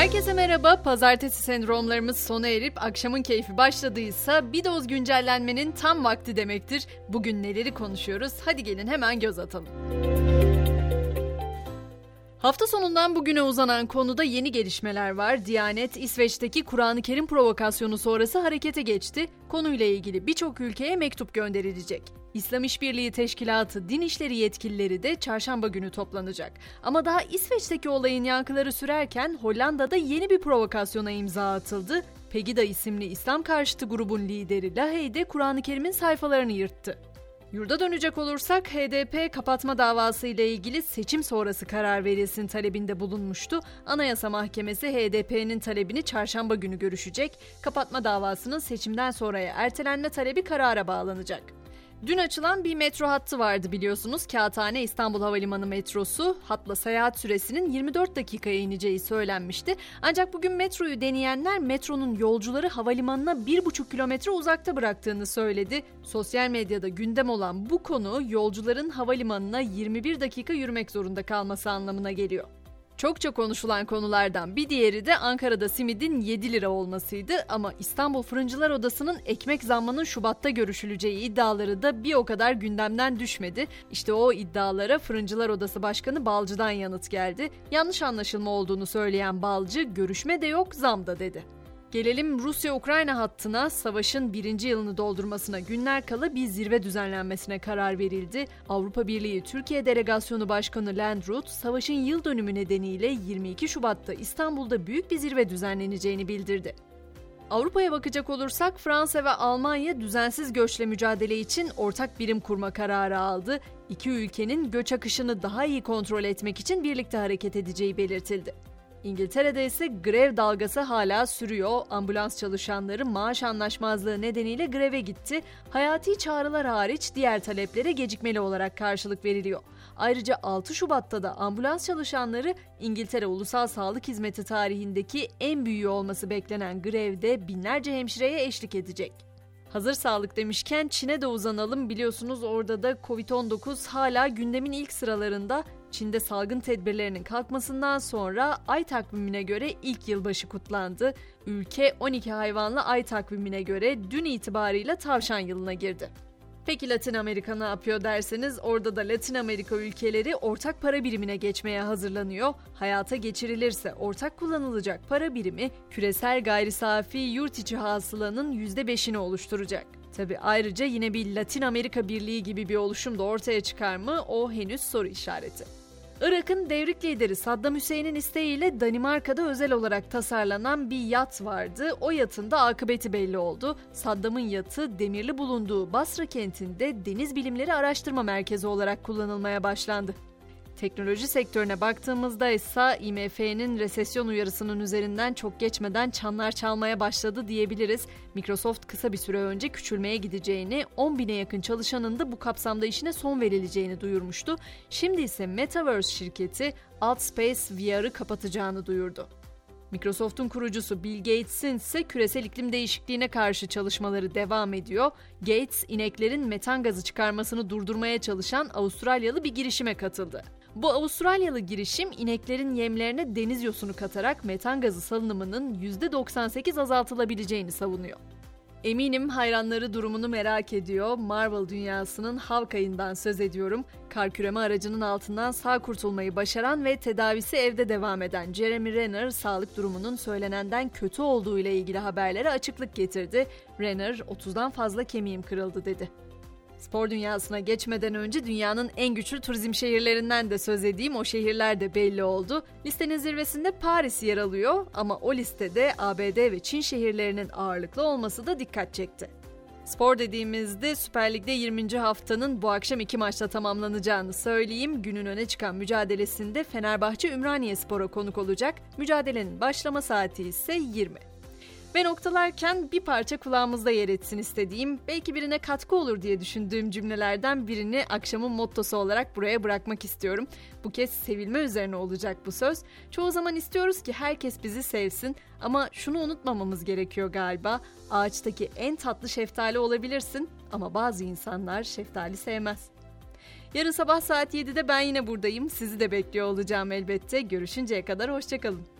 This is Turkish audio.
Herkese merhaba. Pazartesi sendromlarımız sona erip akşamın keyfi başladıysa bir doz güncellenmenin tam vakti demektir. Bugün neleri konuşuyoruz? Hadi gelin hemen göz atalım. Hafta sonundan bugüne uzanan konuda yeni gelişmeler var. Diyanet, İsveç'teki Kur'an-ı Kerim provokasyonu sonrası harekete geçti. Konuyla ilgili birçok ülkeye mektup gönderilecek. İslam İşbirliği Teşkilatı din işleri yetkilileri de çarşamba günü toplanacak. Ama daha İsveç'teki olayın yankıları sürerken Hollanda'da yeni bir provokasyona imza atıldı. Pegida isimli İslam karşıtı grubun lideri Lahey'de Kur'an-ı Kerim'in sayfalarını yırttı. Yurda dönecek olursak HDP kapatma davası ile ilgili seçim sonrası karar verilsin talebinde bulunmuştu. Anayasa Mahkemesi HDP'nin talebini çarşamba günü görüşecek. Kapatma davasının seçimden sonraya ertelenme talebi karara bağlanacak. Dün açılan bir metro hattı vardı biliyorsunuz. Kağıthane İstanbul Havalimanı metrosu hatla seyahat süresinin 24 dakikaya ineceği söylenmişti. Ancak bugün metroyu deneyenler metronun yolcuları havalimanına 1,5 kilometre uzakta bıraktığını söyledi. Sosyal medyada gündem olan bu konu yolcuların havalimanına 21 dakika yürümek zorunda kalması anlamına geliyor. Çokça konuşulan konulardan bir diğeri de Ankara'da simidin 7 lira olmasıydı ama İstanbul Fırıncılar Odası'nın ekmek zammının Şubat'ta görüşüleceği iddiaları da bir o kadar gündemden düşmedi. İşte o iddialara Fırıncılar Odası Başkanı Balcı'dan yanıt geldi. Yanlış anlaşılma olduğunu söyleyen Balcı, görüşme de yok, zam da dedi. Gelelim Rusya-Ukrayna hattına savaşın birinci yılını doldurmasına günler kala bir zirve düzenlenmesine karar verildi. Avrupa Birliği Türkiye Delegasyonu Başkanı Landrut, savaşın yıl dönümü nedeniyle 22 Şubat'ta İstanbul'da büyük bir zirve düzenleneceğini bildirdi. Avrupa'ya bakacak olursak Fransa ve Almanya düzensiz göçle mücadele için ortak birim kurma kararı aldı. İki ülkenin göç akışını daha iyi kontrol etmek için birlikte hareket edeceği belirtildi. İngiltere'de ise grev dalgası hala sürüyor. Ambulans çalışanları maaş anlaşmazlığı nedeniyle greve gitti. Hayati çağrılar hariç diğer taleplere gecikmeli olarak karşılık veriliyor. Ayrıca 6 Şubat'ta da ambulans çalışanları İngiltere Ulusal Sağlık Hizmeti tarihindeki en büyüğü olması beklenen grevde binlerce hemşireye eşlik edecek. Hazır sağlık demişken Çin'e de uzanalım. Biliyorsunuz orada da Covid-19 hala gündemin ilk sıralarında. Çin'de salgın tedbirlerinin kalkmasından sonra ay takvimine göre ilk yılbaşı kutlandı. Ülke 12 hayvanlı ay takvimine göre dün itibarıyla tavşan yılına girdi. Peki Latin Amerika ne yapıyor derseniz orada da Latin Amerika ülkeleri ortak para birimine geçmeye hazırlanıyor. Hayata geçirilirse ortak kullanılacak para birimi küresel gayri safi yurt içi hasılanın %5'ini oluşturacak. Tabi ayrıca yine bir Latin Amerika Birliği gibi bir oluşum da ortaya çıkar mı o henüz soru işareti. Irak'ın devrik lideri Saddam Hüseyin'in isteğiyle Danimarka'da özel olarak tasarlanan bir yat vardı. O yatın da akıbeti belli oldu. Saddam'ın yatı demirli bulunduğu Basra kentinde Deniz Bilimleri Araştırma Merkezi olarak kullanılmaya başlandı. Teknoloji sektörüne baktığımızda ise IMF'nin resesyon uyarısının üzerinden çok geçmeden çanlar çalmaya başladı diyebiliriz. Microsoft kısa bir süre önce küçülmeye gideceğini, 10 bine yakın çalışanın da bu kapsamda işine son verileceğini duyurmuştu. Şimdi ise Metaverse şirketi Altspace VR'ı kapatacağını duyurdu. Microsoft'un kurucusu Bill Gates'in ise küresel iklim değişikliğine karşı çalışmaları devam ediyor. Gates, ineklerin metan gazı çıkarmasını durdurmaya çalışan Avustralyalı bir girişime katıldı. Bu Avustralyalı girişim ineklerin yemlerine deniz yosunu katarak metan gazı salınımının %98 azaltılabileceğini savunuyor. Eminim hayranları durumunu merak ediyor. Marvel dünyasının Hawkeye'ından söz ediyorum. Kar küreme aracının altından sağ kurtulmayı başaran ve tedavisi evde devam eden Jeremy Renner sağlık durumunun söylenenden kötü olduğu ile ilgili haberlere açıklık getirdi. Renner 30'dan fazla kemiğim kırıldı dedi. Spor dünyasına geçmeden önce dünyanın en güçlü turizm şehirlerinden de söz edeyim. O şehirler de belli oldu. Listenin zirvesinde Paris yer alıyor ama o listede ABD ve Çin şehirlerinin ağırlıklı olması da dikkat çekti. Spor dediğimizde Süper Lig'de 20. haftanın bu akşam iki maçta tamamlanacağını söyleyeyim. Günün öne çıkan mücadelesinde Fenerbahçe Ümraniye Spor'a konuk olacak. Mücadelenin başlama saati ise 20. Ve noktalarken bir parça kulağımızda yer etsin istediğim, belki birine katkı olur diye düşündüğüm cümlelerden birini akşamın mottosu olarak buraya bırakmak istiyorum. Bu kez sevilme üzerine olacak bu söz. Çoğu zaman istiyoruz ki herkes bizi sevsin ama şunu unutmamamız gerekiyor galiba. Ağaçtaki en tatlı şeftali olabilirsin ama bazı insanlar şeftali sevmez. Yarın sabah saat 7'de ben yine buradayım. Sizi de bekliyor olacağım elbette. Görüşünceye kadar hoşçakalın.